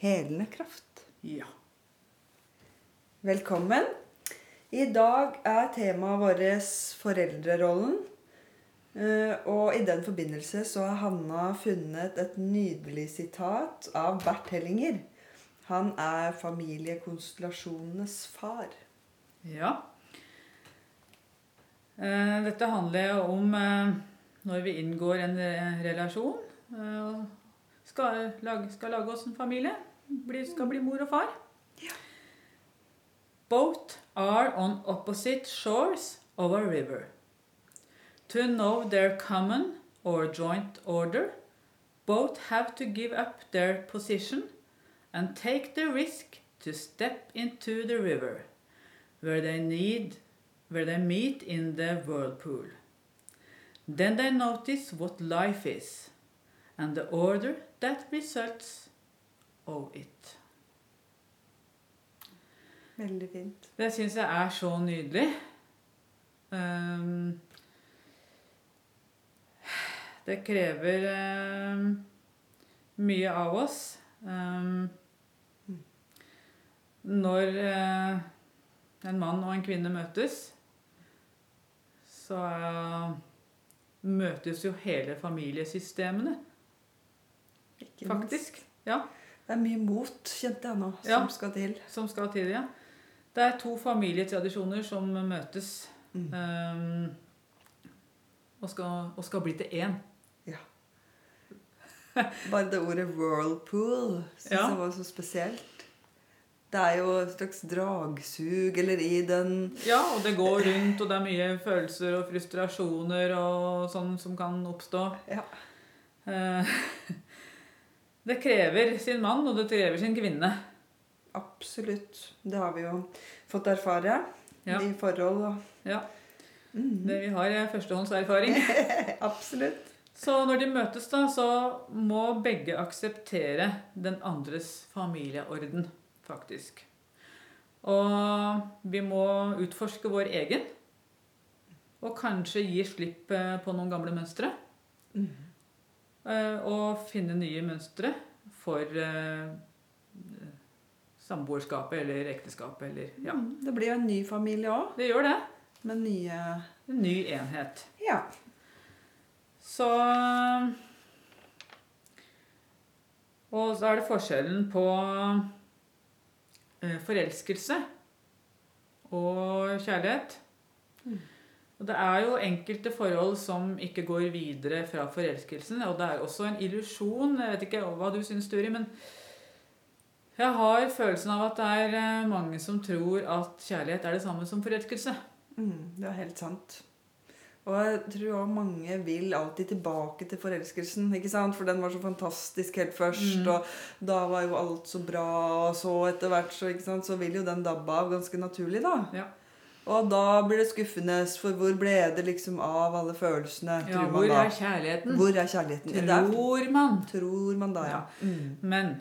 helende kraft. Ja. Velkommen. I dag er temaet vårt foreldrerollen. Eh, Og i den forbindelse så har Hanna funnet et nydelig sitat av Bert Hellinger. Han er familiekonstellasjonenes far. Ja. Eh, Dette handler jo om eh, når vi inngår en relasjon og skal lage, skal lage oss en familie. Skal bli mor og far. Both are on opposite shores of a river. To know their common or joint order, both have to give up their position and take the risk to step into the river, where they need where they meet in the whirlpool. Then they notice what life is and the order that results of it. Veldig fint. Det syns jeg er så nydelig. Um, det krever um, mye av oss. Um, når uh, en mann og en kvinne møtes, så uh, møtes jo hele familiesystemene, faktisk. Ja. Det er mye mot, kjente jeg nå, som Ja. skal til. som skal til, ja. Det er to familietradisjoner som møtes Mm. um, og, skal, og skal bli til én. Bare det ordet 'whirlpool' syns Ja. jeg var så spesielt. Det er jo et slags dragsug, eller i den Ja, og det går rundt, og det er mye følelser og frustrasjoner og sånn som kan oppstå. Ja. Eh, Det krever sin mann, og det krever sin kvinne. Absolutt. Det har vi jo fått erfare Ja. i forhold. Og... Ja, Mhm. det vi har er førstehåndserfaring. Absolutt. Så når de møtes, da, så må begge akseptere den andres familieorden, faktisk. Og vi må utforske vår egen. Og kanskje gi slipp eh, på noen gamle mønstre. Mhm. Eh, Og finne nye mønstre for eh, samboerskapet eller ekteskapet eller Ja. Mhm. Det blir jo en ny familie òg, Det gjør det. med nye En ny enhet. Ja. Så Og så er det forskjellen på eh, forelskelse og kjærlighet. Og det er jo enkelte forhold som ikke går videre fra forelskelsen. Og det er også en illusjon. Jeg vet ikke hva du syns, Turi, men jeg har følelsen av at det er eh, mange som tror at kjærlighet er det samme som forelskelse. Mm, det er helt sant. Og jeg tror også mange vil alltid tilbake til forelskelsen. ikke sant? For den var så fantastisk helt først, Mm. og da var jo alt så bra. Og så etter hvert så, så vil jo den dabbe av ganske naturlig, da. Ja. Og da blir det skuffende, for hvor ble det liksom av alle følelsene? Ja, hvor er kjærligheten? Hvor er kjærligheten? Tror man. tror man da, ja. Ja. Mm. Men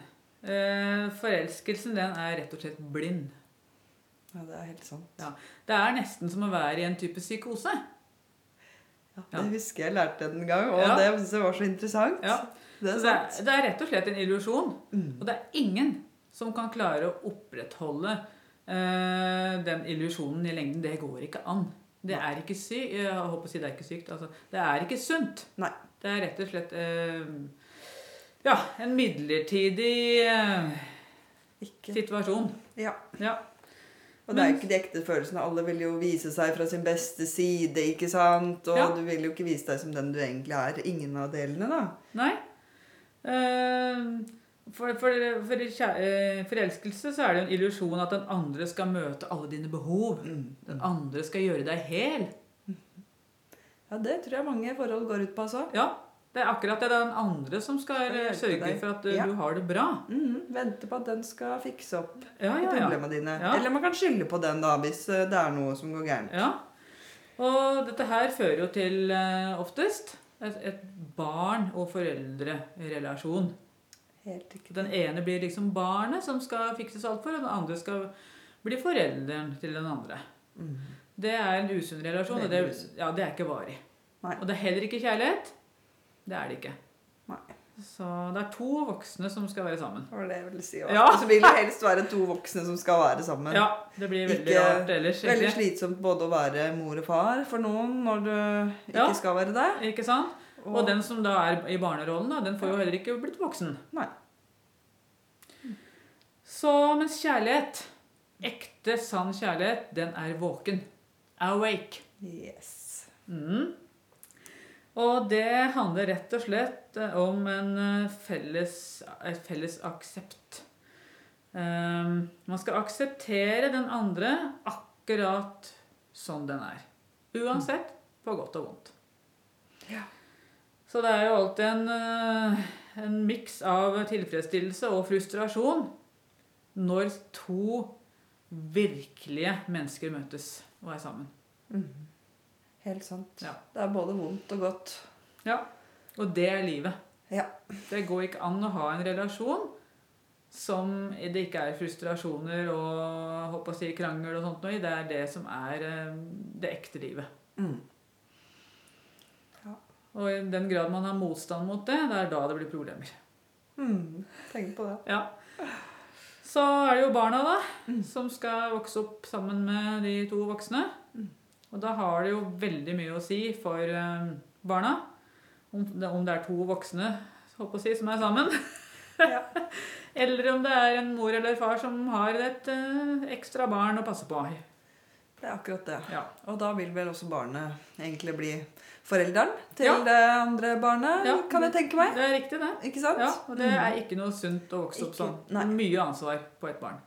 øh, forelskelsen, den er rett og slett blind. Ja, det er helt sant. Ja. Det er nesten som å være i en type psykose. Ja, det husker jeg lærte en gang, og det synes jeg var så interessant. Ja. Det er det er, det er rett og slett en illusjon. Mm. Og det er ingen som kan klare å opprettholde den illusjonen i lengden. Det går ikke an. Det er ikke sykt. Jeg håper å si det er ikke sykt. Altså, det er ikke sunt. Nei. Det er rett og slett eh, ja, en midlertidig eh, Ikke situasjon. Ja. Ja. Og det er jo ikke de ekte følelsene. Alle vil jo vise seg fra sin beste side, ikke sant? Og Ja. du vil jo ikke vise deg som den du egentlig er. Ingen av delene, da. Nei. Eh, For, for, for i eh, forelskelse så er det en illusjon at den andre skal møte alle dine behov. Mm. Den andre skal gjøre deg hel. Ja, det tror jeg mange forhold går ut på, altså. Ja, det er akkurat det. Det er den andre som skal Skal eh, sørge deg. for at du, Ja. du har det bra. Mm, Vente på at den skal fikse opp Ja, ja, problemene dine. Eller man kan skylde på den da, hvis eh, det er noe som går gærent. ja. Og dette her fører jo til eh, oftest et, et barn- og foreldrerelasjon. Helt riktig. Den ene blir liksom barnet som skal fikses alt for, og den andre skal bli forelderen til den andre. Mm. Det er en usunn relasjon, og det, ja, det er ikke varig. Nei. Og det er heller ikke kjærlighet. Det er det ikke. Nei. Så det er to voksne som skal være sammen. Var det ville si. også. Ja. Så vil det helst være to voksne som skal være sammen. Ja, det blir veldig Ikke rart ellers. Veldig slitsomt både å være mor og far for noen når du ikke Ja. skal være det. Ikke sant? Og den som da er i barnerollen, da, den får jo heller ikke blitt voksen. Nei. Så mens kjærlighet, ekte sann kjærlighet, den er våken. Awake. Yes. Mm. Og det handler rett og slett eh, om en eh, felles, et felles aksept. Um, man skal akseptere den andre akkurat som den er. Uansett, på godt og vondt. Ja. Så det er jo alltid en, eh, en miks av tilfredsstillelse og frustrasjon når to virkelige mennesker møtes og er sammen. Mm. Helt sant. Ja. Det er både vondt og godt. Ja, og det er livet. Ja. Det går ikke an å ha en relasjon som det ikke er frustrasjoner og håper å si, krangel og sånt noe i. Det er det som er eh, det ekte livet. Mm. Og i den grad man har motstand mot det, det er da det blir problemer. Mm. Tenk på det. Ja. Så er det jo barna, da, Mm. som skal vokse opp sammen med de to voksne. Mm. Og da har det jo veldig mye å si for eh, barna. Om det, er to voksne si, som er sammen. Ja. Eller om det er en mor eller far som har et eh, ekstra barn å passe på. Det er akkurat det. Ja. Og da vil vel også barnet egentlig bli forelderen til Ja. det andre barnet, Ja. kan jeg tenke meg. Det er riktig, det. Ikke sant? Ja, og det Mm. er ikke noe sunt å vokse opp sånn. Mye ansvar på et barn.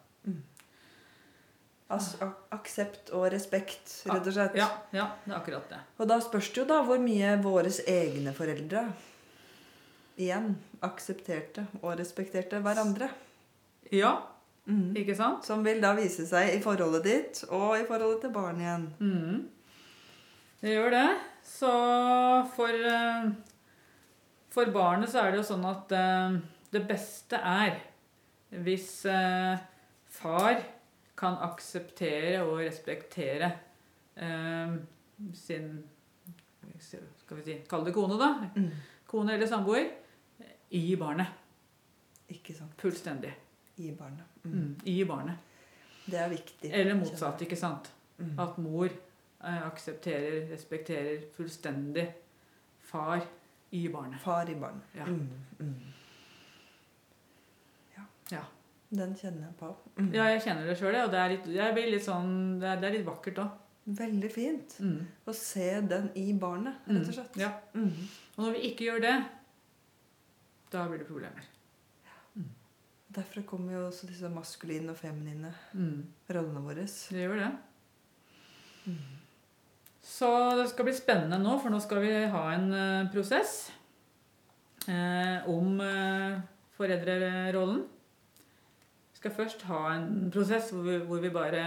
Altså aksept og respekt, rett og slett. Ja, ja, det er akkurat det. Og da spørs det jo da hvor mye våres egne foreldre igjen aksepterte og respekterte hverandre. Ja, Mhm. ikke sant? Som vil da vise seg i forholdet ditt og i forholdet til barn igjen. Mm. Det gjør det. Så for, eh, for barnet så er det jo sånn at eh, det beste er hvis eh, far kan akseptere og respektere sin Skal vi si Kall det kone, da. Mm. Kone eller samboer. I barnet. Ikke sant. Fullstendig. I barnet. Mm. Mm. I barnet. Det er viktig. Eller motsatt, ikke sant? Mm. At mor eh, aksepterer, respekterer fullstendig far i barnet. Far i barnet. Ja. Mm. Mm. Ja. Ja. Den kjenner jeg på. Mm. Ja, jeg kjenner det sjøl, og det er litt, litt sånn, det er, det er litt vakkert òg. Veldig fint Mm. å se den i barnet, rett og slett. Ja. Mm. Og når vi ikke gjør det, da blir det problemer. Derfor kommer jo også disse maskuline og feminine Mm. rollene våre. Det gjør det. Mm. Så det skal bli spennende nå, for nå skal vi ha en uh, prosess eh, om uh, foreldrerollen. Vi skal først ha en prosess hvor vi, hvor vi bare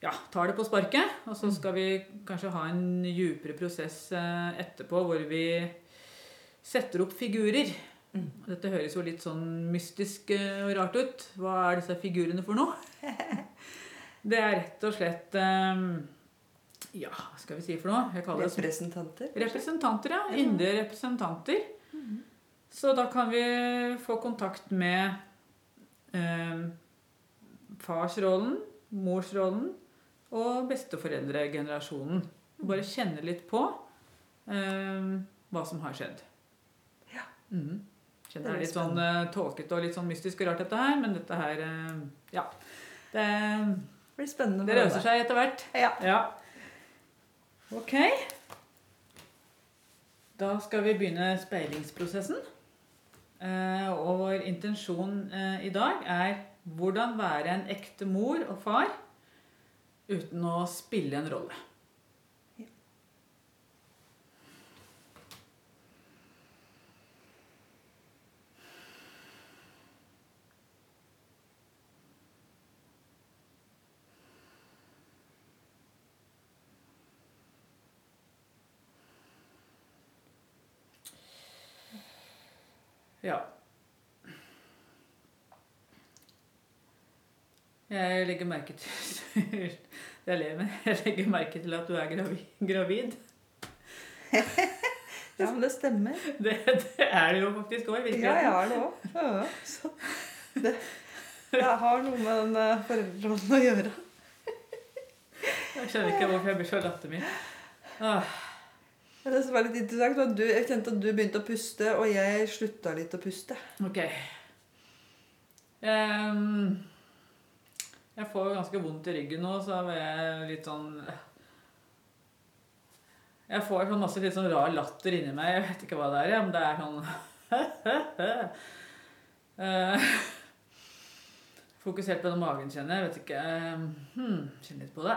ja, tar det på sparket. Og så skal vi kanskje ha en djupere prosess uh, etterpå hvor vi setter opp figurer. Mm. Dette høres jo litt sånn mystisk eh, og rart ut. Hva er disse figurene for noe? Det er rett og slett eh, Ja, hva skal vi si for noe? Jeg det som Representanter. representanter, ja. Indre representanter. Så da kan vi få kontakt med eh, farsrollen, morsrollen og besteforeldregenerasjonen. Og Bare kjenne litt på eh, hva som har skjedd. Ja. Mm Kjenner Det er litt sånn uh, tåkete og litt sånn mystisk og rart, dette her. Men dette her uh, Ja. Det, Det blir spennende. det løser seg etter hvert. Ja. Ja. Ok. Da skal vi begynne speilingsprosessen. Uh, og vår intensjon uh, i dag er hvordan være en ekte mor og far uten å spille en rolle. Ja. Jeg legger merke til Jeg ler, men jeg legger merke til at du er gravid. gravid. Ja, men det stemmer. Det, det er det jo faktisk òg, Ja, jeg er det òg. Ja, så det, det har noe med den eh, foreldrerollen å gjøre. Jeg skjønner ikke hvorfor jeg blir så lattermild. Det som var litt interessant, var at du, jeg kjente at du begynte å puste, og jeg slutta litt å puste. ok. Um, jeg får ganske vondt i ryggen nå, så er jeg litt sånn Jeg får sånn masse litt sånn rar latter inni meg. Jeg vet ikke hva det er, men det er sånn uh, Fokusert på den magen, kjenner jeg. Vet ikke ehm, hmm, kjenner litt på det.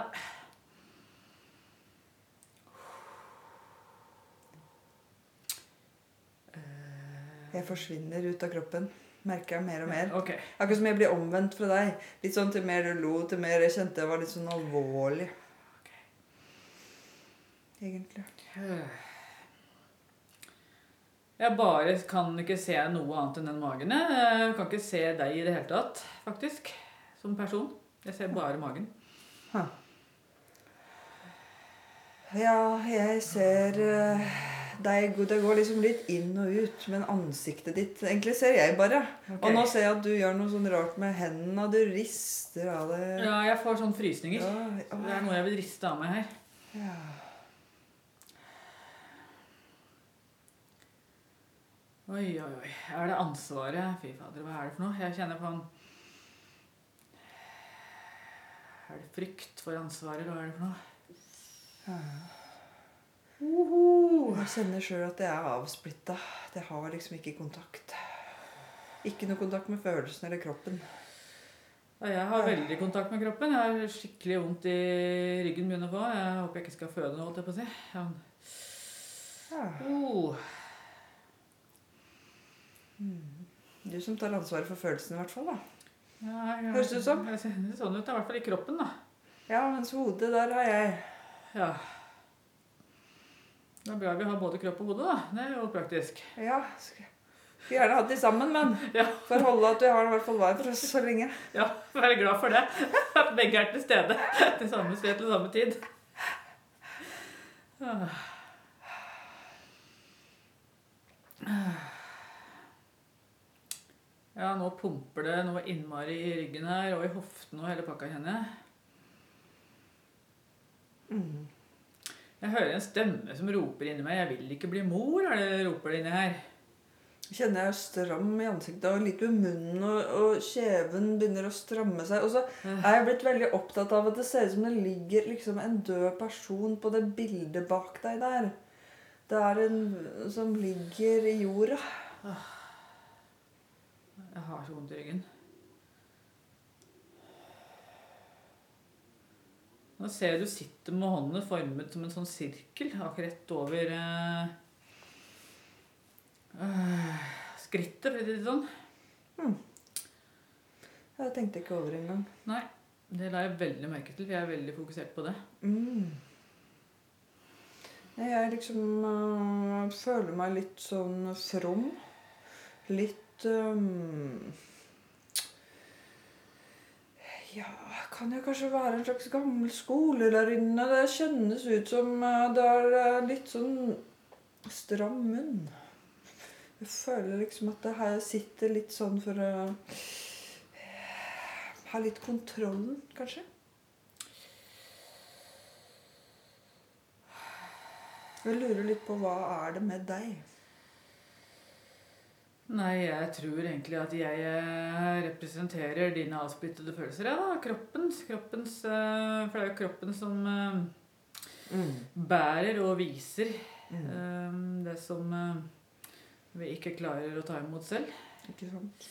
Jeg forsvinner ut av kroppen. Merker jeg mer og mer. Okay. Akkurat som jeg blir omvendt fra deg. Litt sånn til mer du lo, til mer jeg kjente jeg var litt sånn alvorlig. Egentlig. Jeg bare kan ikke se noe annet enn den magen. jeg. Kan ikke se deg i det hele tatt, faktisk. Som person. Jeg ser bare magen. Ja, jeg ser eh, deg Det går liksom litt inn og ut, men ansiktet ditt Egentlig ser jeg bare. Okay. Og nå ser jeg at du gjør noe sånn rart med hendene. Du rister av det. Ja, jeg får sånne frysninger. Ja, Det er noe jeg vil riste av meg her. ja. Oi, oi, oi. Er det ansvaret? Fy fader, hva er det for noe? Jeg kjenner på en Er det frykt for ansvaret, eller hva er det for noe? Uhu. Jeg kjenner sjøl at jeg er avsplitta. Jeg har liksom ikke kontakt. Ikke noe kontakt med følelsen eller kroppen. Jeg har veldig kontakt med kroppen. Jeg har skikkelig vondt i ryggen begynner å få. Jeg håper jeg ikke skal føde nå, holdt jeg på å si. Ja. Oh. Du som tar ansvaret for følelsene, i hvert fall. da. Ja, jeg, Høres det ut som? Jeg ser sånn ut, i hvert fall i kroppen, da. Ja, mens hodet, der har jeg. Ja. Det er bra vi har både kropp og hode, da. Det er jo praktisk. Ja, skulle gjerne hatt de sammen, men Ja. for holde at vi har i hvert fall hver for oss så lenge. Ja, vær glad for det. At begge er til stede til samme sted til samme tid. Ja, nå pumper det noe innmari i ryggen her, og i hoften og hele pakka, kjenner jeg. Mm. Jeg hører en stemme som roper inni meg 'Jeg vil ikke bli mor', er det roper det inni her. Kjenner jeg er stram i ansiktet og litt ved munnen, og, og kjeven begynner å stramme seg. Og så er jeg blitt veldig opptatt av at det ser ut som det ligger liksom en død person på det bildet bak deg der. Det er en som ligger i jorda. Jeg har så vondt i ryggen. Nå ser jeg du sitter med håndene formet som en sånn sirkel akkurat over eh, skrittet, for å si det sånn. Jeg tenkte ikke over engang. Nei, det la jeg veldig merke til, for jeg er veldig fokusert på det. Mm. Jeg liksom øh, føler meg litt sånn from. Litt øhm, Ja, kan jo kanskje være en slags gammel skolelærerinne? Det kjennes ut som øh, det er øh, litt sånn stram munn. Jeg føler liksom at det her sitter litt sånn for å ha litt kontrollen, kanskje. Jeg lurer litt på hva er det med deg? Nei, jeg tror egentlig at jeg eh, representerer dine avspyttede følelser. Ja, da. Kroppens. kroppens eh, for det er jo kroppen som eh, Mm. bærer og viser Mm. det som vi ikke klarer å ta imot selv. Ikke sant?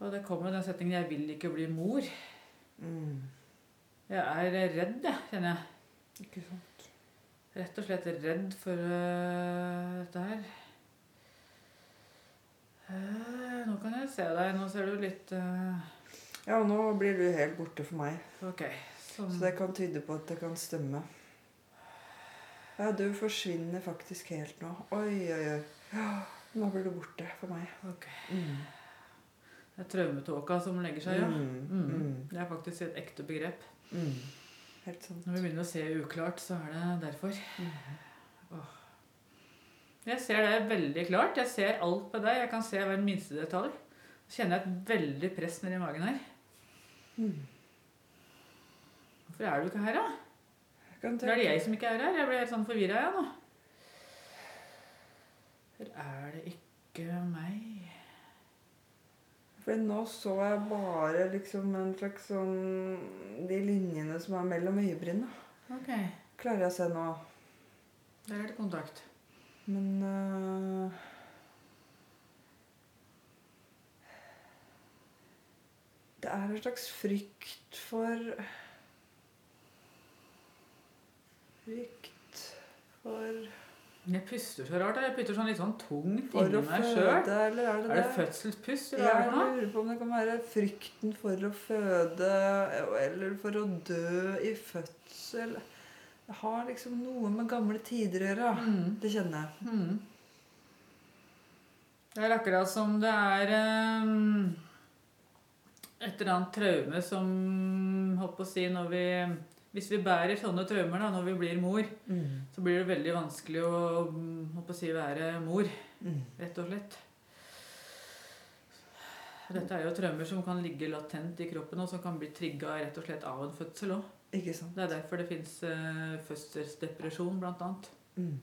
Og det kommer den setningen 'jeg vil ikke bli mor'. Mm. Jeg er redd, jeg, kjenner jeg. Ikke sant? Rett og slett redd for øh, dette her. Eh, nå kan jeg se deg. Nå ser du litt øh, Ja, nå blir du helt borte for meg. Ok. Sånn. Så det kan tyde på at det kan stemme. Ja, du forsvinner faktisk helt nå. Oi, oi, oi. Nå blir du borte for meg. Ok. Mm. Det er traumetåka som legger seg, ja. Mm. Mm. Mm. Det er faktisk et ekte begrep. Mm. Helt sant. Når vi begynner å se uklart, så er det derfor. Mm. Jeg ser det veldig klart. Jeg ser alt på deg. Jeg kan se hver minste detalj. Så kjenner jeg et veldig press nedi magen her. Mm. Hvorfor er du ikke her, da? Kan Eller er det jeg som ikke er her? Jeg ble helt sånn forvirra, jeg nå. Eller er det ikke meg? For nå så jeg bare liksom en slags sånn De linjene som er mellom øyebrynene. Okay. Klarer jeg å se nå. der er det kontakt. Men uh, Det er en slags frykt for Frykt for Jeg puster så rart. Jeg puster sånn litt sånn tungt For inni meg sjøl. er det Er det? fødselspust, eller Jeg er lurer på om det kan være frykten for å føde, eller for å dø i fødsel. Det har liksom noe med gamle tider å gjøre. Mm. Det kjenner jeg. Mm. Det er akkurat som det er um, et eller annet traume som holdt på å si når vi Hvis vi bærer sånne traumer da, når vi blir mor, Mm. så blir det veldig vanskelig å å si, være mor, Mm. rett og slett. Dette er jo traumer som kan ligge latent i kroppen, og som kan bli trigga rett og slett av en fødsel òg. Ikke sant? Det er derfor det fins uh, fødselsdepresjon, blant annet. Mm.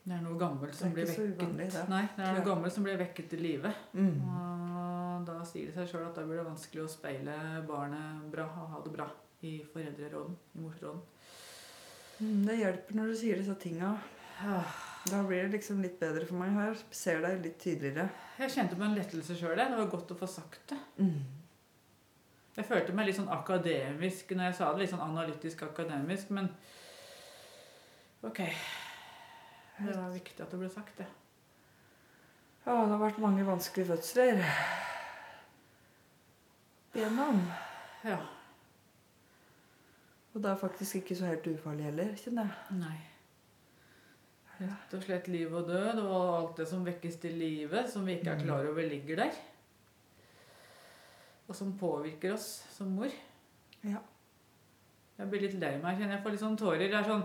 Det er noe gammelt som blir vekket. uvanlig, det. Nei, det er noe gammelt som blir vekket til live. Mm. Og da sier det seg sjøl at da blir det vanskelig å speile barnet bra og ha det bra i foreldreråden, i morsråden. Mm, Det hjelper når du sier disse tinga. Da blir det liksom litt bedre for meg her. Ser deg litt tydeligere. Jeg kjente på en lettelse sjøl. Det var godt å få sagt det. Mm. Jeg følte meg litt sånn akademisk når jeg sa det. Litt sånn analytisk akademisk, men ok. Det var viktig at det ble sagt, det. Ja, det har vært mange vanskelige fødsler. Gjennom. Ja. Og det er faktisk ikke så helt ufarlig heller, kjenner jeg. Nei. Rett og slett liv og død og alt det som vekkes til live, som vi ikke er klar over ligger der. Og som påvirker oss som mor. Ja. Jeg blir litt lei meg, kjenner jeg. får litt sånn tårer. Det er sånn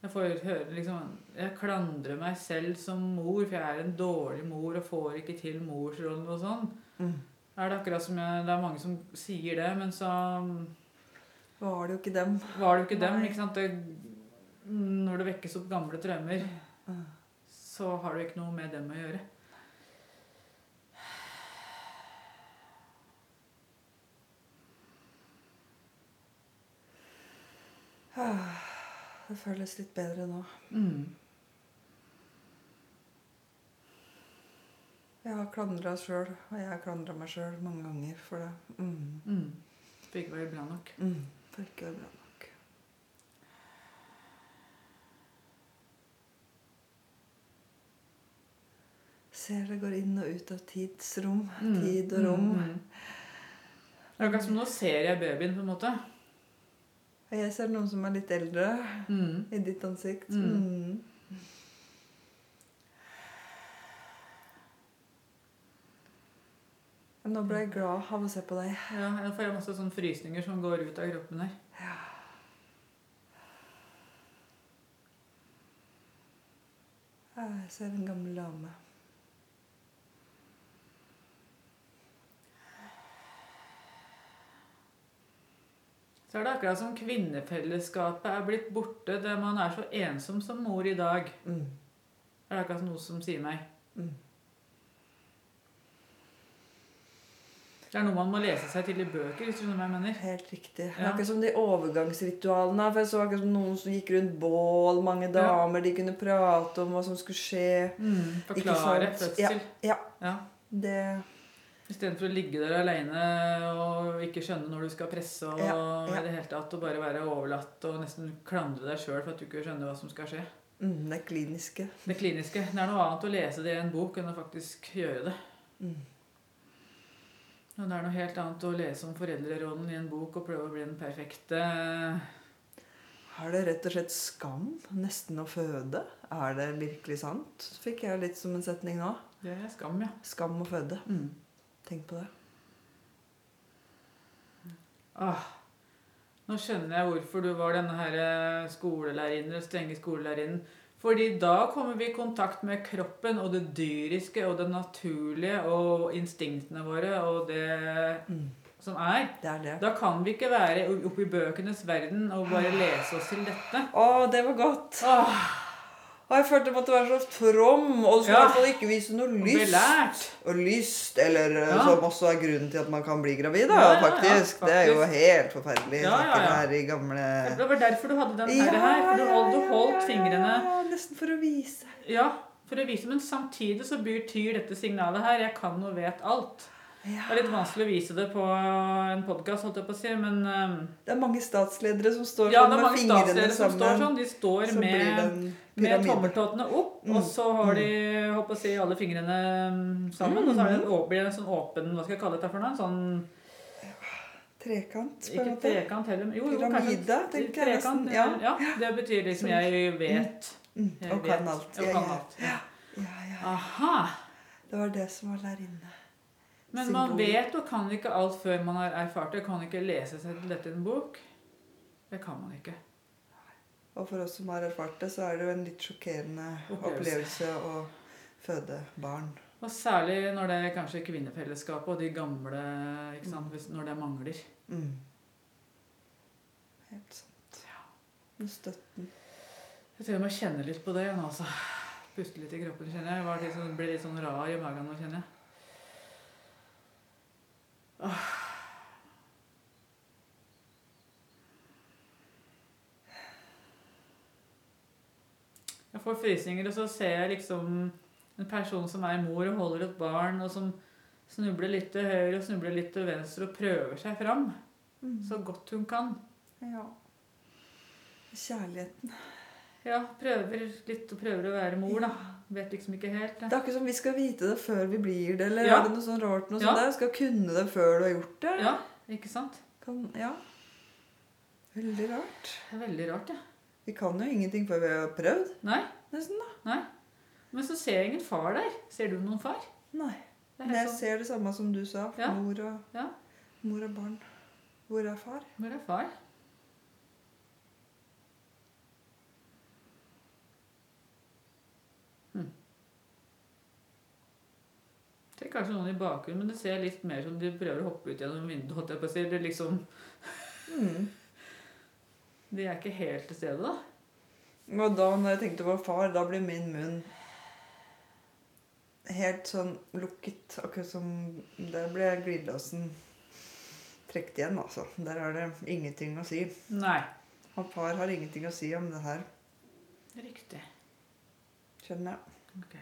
Jeg får høre liksom Jeg klandrer meg selv som mor, for jeg er en dårlig mor og får ikke til morsrollen og sånn. Mm. Er det akkurat som jeg, Det er mange som sier det, men så Var det jo ikke dem. var det jo ikke dem. Ikke sant? Det, når det vekkes opp gamle traumer, Mm. så har du ikke noe med dem å gjøre. Det føles litt bedre nå. Mm. Jeg har klandra sjøl, og jeg har klandra meg sjøl mange ganger for det. Mm. Mm. For ikke å være bra nok. Mm. For ikke å være bra nok. Ser det går inn og ut av tidsrom. Mm. Tid og rom. Mm, mm. Det er akkurat som nå ser jeg babyen, på en måte. Og jeg ser noen som er litt eldre Mm. i ditt ansikt. Mm. Mm. Nå ble jeg glad av å se på deg. Ja, jeg får masse sånne frysninger som går ut av kroppen her. Jeg ser en gammel dame. Så er det akkurat som kvinnefellesskapet er blitt borte, der man er så ensom som mor i dag. Mm. Det er akkurat noe som sier meg. Mm. Det er noe man må lese seg til i bøker, hvis du skjønner hva jeg mener. Helt riktig. Ja. akkurat som de overgangsritualene. For jeg så akkurat som noen som gikk rundt bål, mange damer, de kunne prate om hva som skulle skje. Mm, forklare fødsel. Ja. Ja. Det Istedenfor å ligge der aleine og ikke skjønne når du skal presse og Ja, ja. i det hele tatt, og bare være overlatt og nesten klandre deg sjøl for at du ikke skjønner hva som skal skje. mm, det kliniske. Det kliniske. Det er noe annet å lese det i en bok enn å faktisk gjøre det. Mm. Og det er noe helt annet å lese om foreldrerollen i en bok og prøve å bli den perfekte. Er det rett og slett skam nesten å føde? Er det virkelig sant? Fikk jeg litt som en setning nå. Det er skam, ja. Skam å føde. Mm. Tenk på det. Ah, nå skjønner jeg hvorfor du var denne her eh, skolelærerinnen, den strenge skolelærerinnen. Fordi da kommer vi i kontakt med kroppen og det dyriske og det naturlige og instinktene våre og det Mm. som er. Det er det. Da kan vi ikke være oppe i bøkenes verden og bare lese oss til dette. Å, det var godt. Åh, Og jeg følte jeg måtte være så from, og så i Ja. hvert fall ikke vise noe lyst. Og lyst, eller eh, Ja. som også er grunnen til at man kan bli gravid, da, Ja, ja, faktisk. Det er jo helt forferdelig. Ja, her i gamle Det var derfor du hadde den her, her for du holdt, du holdt fingrene Nesten for å vise. Ja, for å vise, men samtidig så betyr dette signalet her 'jeg kan og vet alt'. Ja. Det er litt vanskelig å vise det på en podkast, holdt jeg på å si, men um, Det er mange statsledere som står Ja, sånn det er mange statsledere som står sånn. De står så med, med tommeltottene opp, Mm. og så har de holdt på å si, alle fingrene sammen. sammen. Og så det en, blir det en sånn åpen Hva skal jeg kalle dette for noe? Sånn Trekant, på en Ikke måte. trekant heller. Jo, jo, Pyramide, kanskje tenker jeg nesten, Ja. ja. det betyr liksom jeg vet. Mm, Jeg og vet. kan alt. Og Ja, kan ja. alt. Ja. Ja, ja. Aha! Det var det som var lærerinne. Men man Symbol. vet og kan ikke alt før man har erfart det. Kan ikke lese seg til dette i en bok. Det kan man ikke. Og for oss som har erfart det, så er det jo en litt sjokkerende Opplevelse. opplevelse å føde barn. Og særlig når det er kanskje kvinnefellesskapet og de gamle ikke sant? Hvis, Når det mangler. Mm. Helt sant. Med støtten. Jeg tror jeg må kjenne litt på det igjen, altså. Puste litt i kroppen, kjenner jeg. Jeg var litt sånn, ble litt sånn rar i magen nå, kjenner jeg. Jeg får frysninger, og så ser jeg liksom en person som er mor og holder et barn, og som snubler litt til høyre og snubler litt til venstre og prøver seg fram Mm. så godt hun kan. Ja. Kjærligheten. Ja, prøver litt og prøver å være mor, da. Vet liksom ikke helt. Det er ikke som vi skal vite det før vi blir det, eller Ja. er det noe sånn rart noe Ja. sånt der? Skal kunne det før du har gjort det? Ja, ikke sant? Kan, ja. Veldig rart. Det er veldig rart, ja. Vi kan jo ingenting før vi har prøvd, Nei, nesten da. nei. Men så ser jeg ingen far der. Ser du noen far? Nei. Men jeg sånn. ser det samme som du sa. Ja. Mor, og, Ja. mor og barn. Hvor er far? Hvor er far? Det er kanskje noen i bakgrunnen, men det ser litt mer som de prøver å hoppe ut gjennom vinduet. jeg på å. Det liksom, Mm. de er ikke helt til stede, da. Og da når jeg tenkte på far, da blir min munn helt sånn lukket. Akkurat som Der ble glidelåsen trukket igjen, altså. Der er det ingenting å si. Nei. Og far har ingenting å si om det her, Riktig. skjønner jeg. Ok.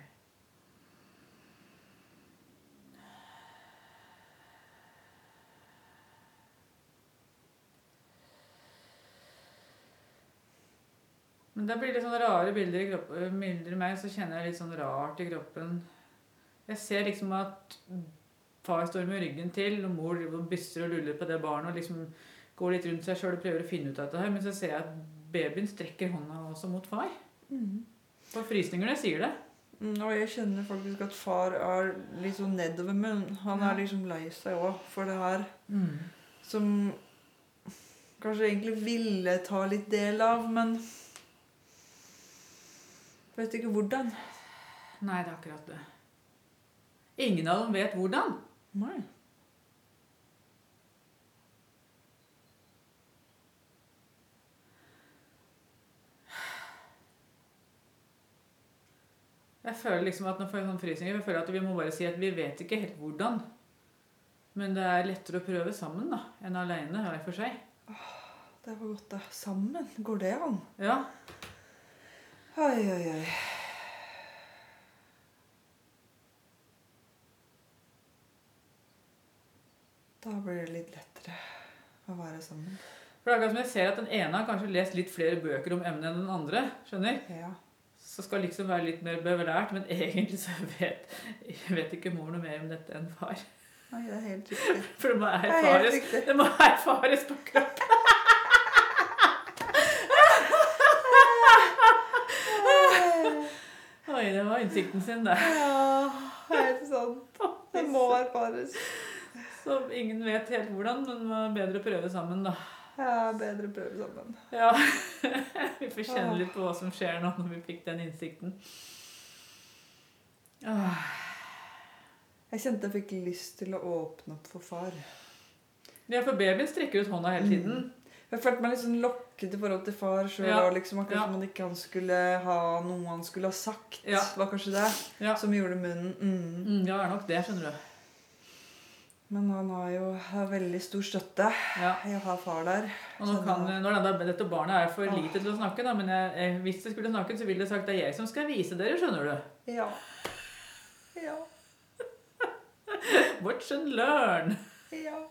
Men det blir litt sånne rare bilder i kroppen. Bilder i meg, så kjenner jeg litt sånn rart i kroppen. Jeg ser liksom at far står med ryggen til, og mor bysser og luller på det barnet og liksom går litt rundt seg sjøl og prøver å finne ut av dette her. Men så ser jeg at babyen strekker hånda også mot far. Mm. For frysningene sier det. Mm, og jeg kjenner faktisk at far er litt sånn nedover, men han er liksom lei seg òg for det her. Som kanskje egentlig ville ta litt del av, men vet ikke hvordan. Nei, det er akkurat det. Ingen av dem vet hvordan. Nei. Jeg føler liksom at nå får jeg sånn frysninger. Jeg føler at vi må bare si at vi vet ikke helt hvordan. Men det er lettere å prøve sammen da, enn alene hver for seg. Det var godt, da. Sammen? Går det an? Ja, Oi, oi, oi. Da blir det litt lettere å være sammen. for det er akkurat som jeg ser at den ene har kanskje lest litt flere bøker om emnet enn den andre. skjønner? Ja. Så skal liksom være litt mer belært, men egentlig så vet, vet ikke mor noe mer om dette enn far. Nei, det er helt riktig. For det må er erfares, det må erfares på kroppen. Innsikten sin, det. Ja, helt sant. Det må erfares. Så ingen vet helt hvordan, men bedre å prøve sammen, da. Ja, bedre å prøve sammen. Ja, Vi får kjenne litt på hva som skjer nå når vi fikk den innsikten. Ah, Jeg kjente jeg fikk lyst til å åpne opp for far. Ja, for babyen strekker ut hånda hele tiden. Jeg følte meg litt sånn lokket i forhold til far sjøl. Ja. Liksom, akkurat kanskje Ja. man ikke han skulle ha noe han skulle ha sagt. Ja. var kanskje det Ja, som gjorde munnen mm. mm, ja det er nok det, skjønner du. Men han har jo har veldig stor støtte Ja. i å ha far der. Og nå kan, når denne, dette barnet er for lite til å snakke, da, men jeg, jeg, hvis det skulle snakket, så ville det sagt det er jeg som skal vise dere, skjønner du. Ja. Ja. Watch and learn. ja.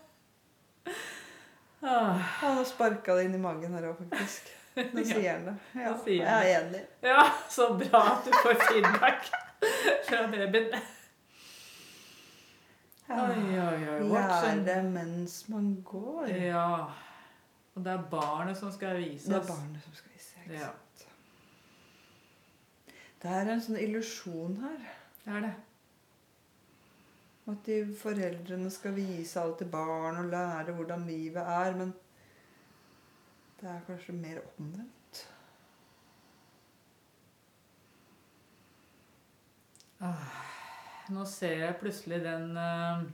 Ah, Han har sparka det inn i magen her òg, faktisk. Nå Ja. sier han det. Ja, jeg er enig. ja, så bra at du får feedback fra babyen. Oi, oi, oi. Watch Lære mens man går. Ja. Og det er barnet som skal vise Det er barnet som skal vise. Ikke Ja. sant? Det er en sånn illusjon her. Det er det. At de foreldrene skal vise alt til barn og lære hvordan livet er. Men det er kanskje mer omvendt. Nå ser jeg plutselig den eh,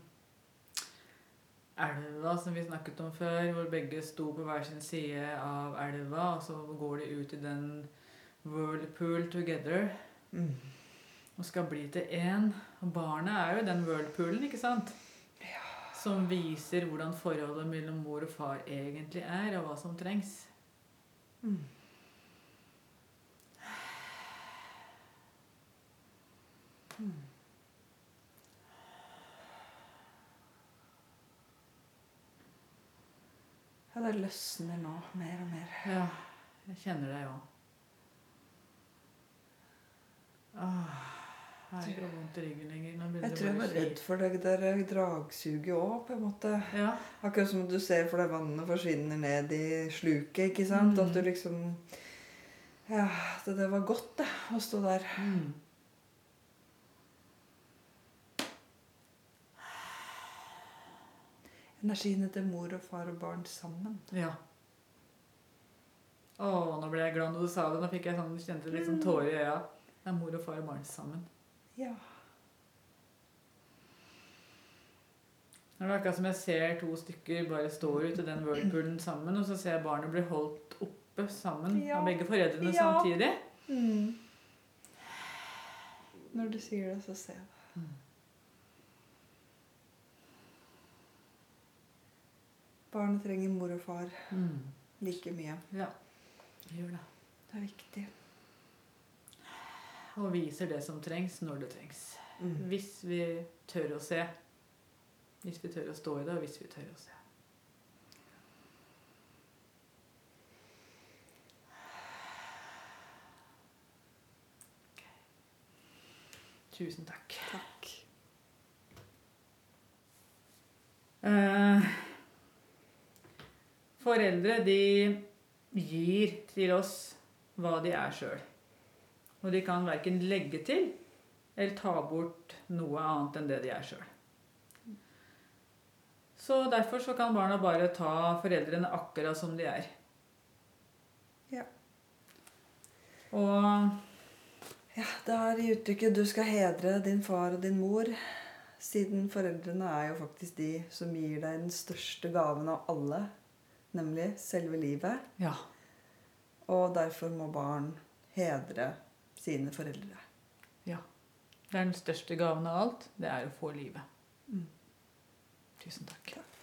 elva som vi snakket om før, hvor begge sto på hver sin side av elva, og så går de ut i den whirlpool together Mm. Og skal bli til én. Og barnet er jo den whirlpoolen, ikke sant? Som viser hvordan forholdet mellom mor og far egentlig er, og hva som trengs. Mm. Ja, det løsner nå mer og mer. Ja, jeg kjenner det, jo. Åh, jeg tror jeg var redd for det der dragsuget òg, på en måte. Ja, Akkurat som du ser for deg vannet forsvinner ned i sluket, ikke sant? Mm. At du liksom Ja, det, det var godt, det, å stå der. mm. Energiene til mor og far og barn sammen. ja. Å, nå ble jeg glad når du sa det. Nå fikk jeg sånn, kjente litt sånn tårer i øya. Det er mor og far og barn sammen. Ja. Nå er det akkurat som jeg ser to stykker bare står ute i den whirlpoolen sammen, og så ser jeg barnet bli holdt oppe sammen Ja. av begge foreldrene Ja. samtidig. Mm. Når du sier det, så ser jeg det. Mm. Barnet trenger mor og far Mm. like mye. Ja, det gjør det. Det er viktig. Og viser det som trengs, når det trengs. Mm. Hvis vi tør å se. Hvis vi tør å stå i det, og hvis vi tør å se. Okay. Tusen takk. Takk. Eh, foreldre, de gir til oss hva de er sjøl. Og de kan verken legge til eller ta bort noe annet enn det de er sjøl. Så derfor så kan barna bare ta foreldrene akkurat som de er. Ja. Og Ja, det er i uttrykket 'du skal hedre din far og din mor'. Siden foreldrene er jo faktisk de som gir deg den største gaven av alle, nemlig selve livet. ja. Og derfor må barn hedre sine foreldre. Ja. Det er den største gaven av alt. Det er å få livet. Mm. Tusen takk. takk.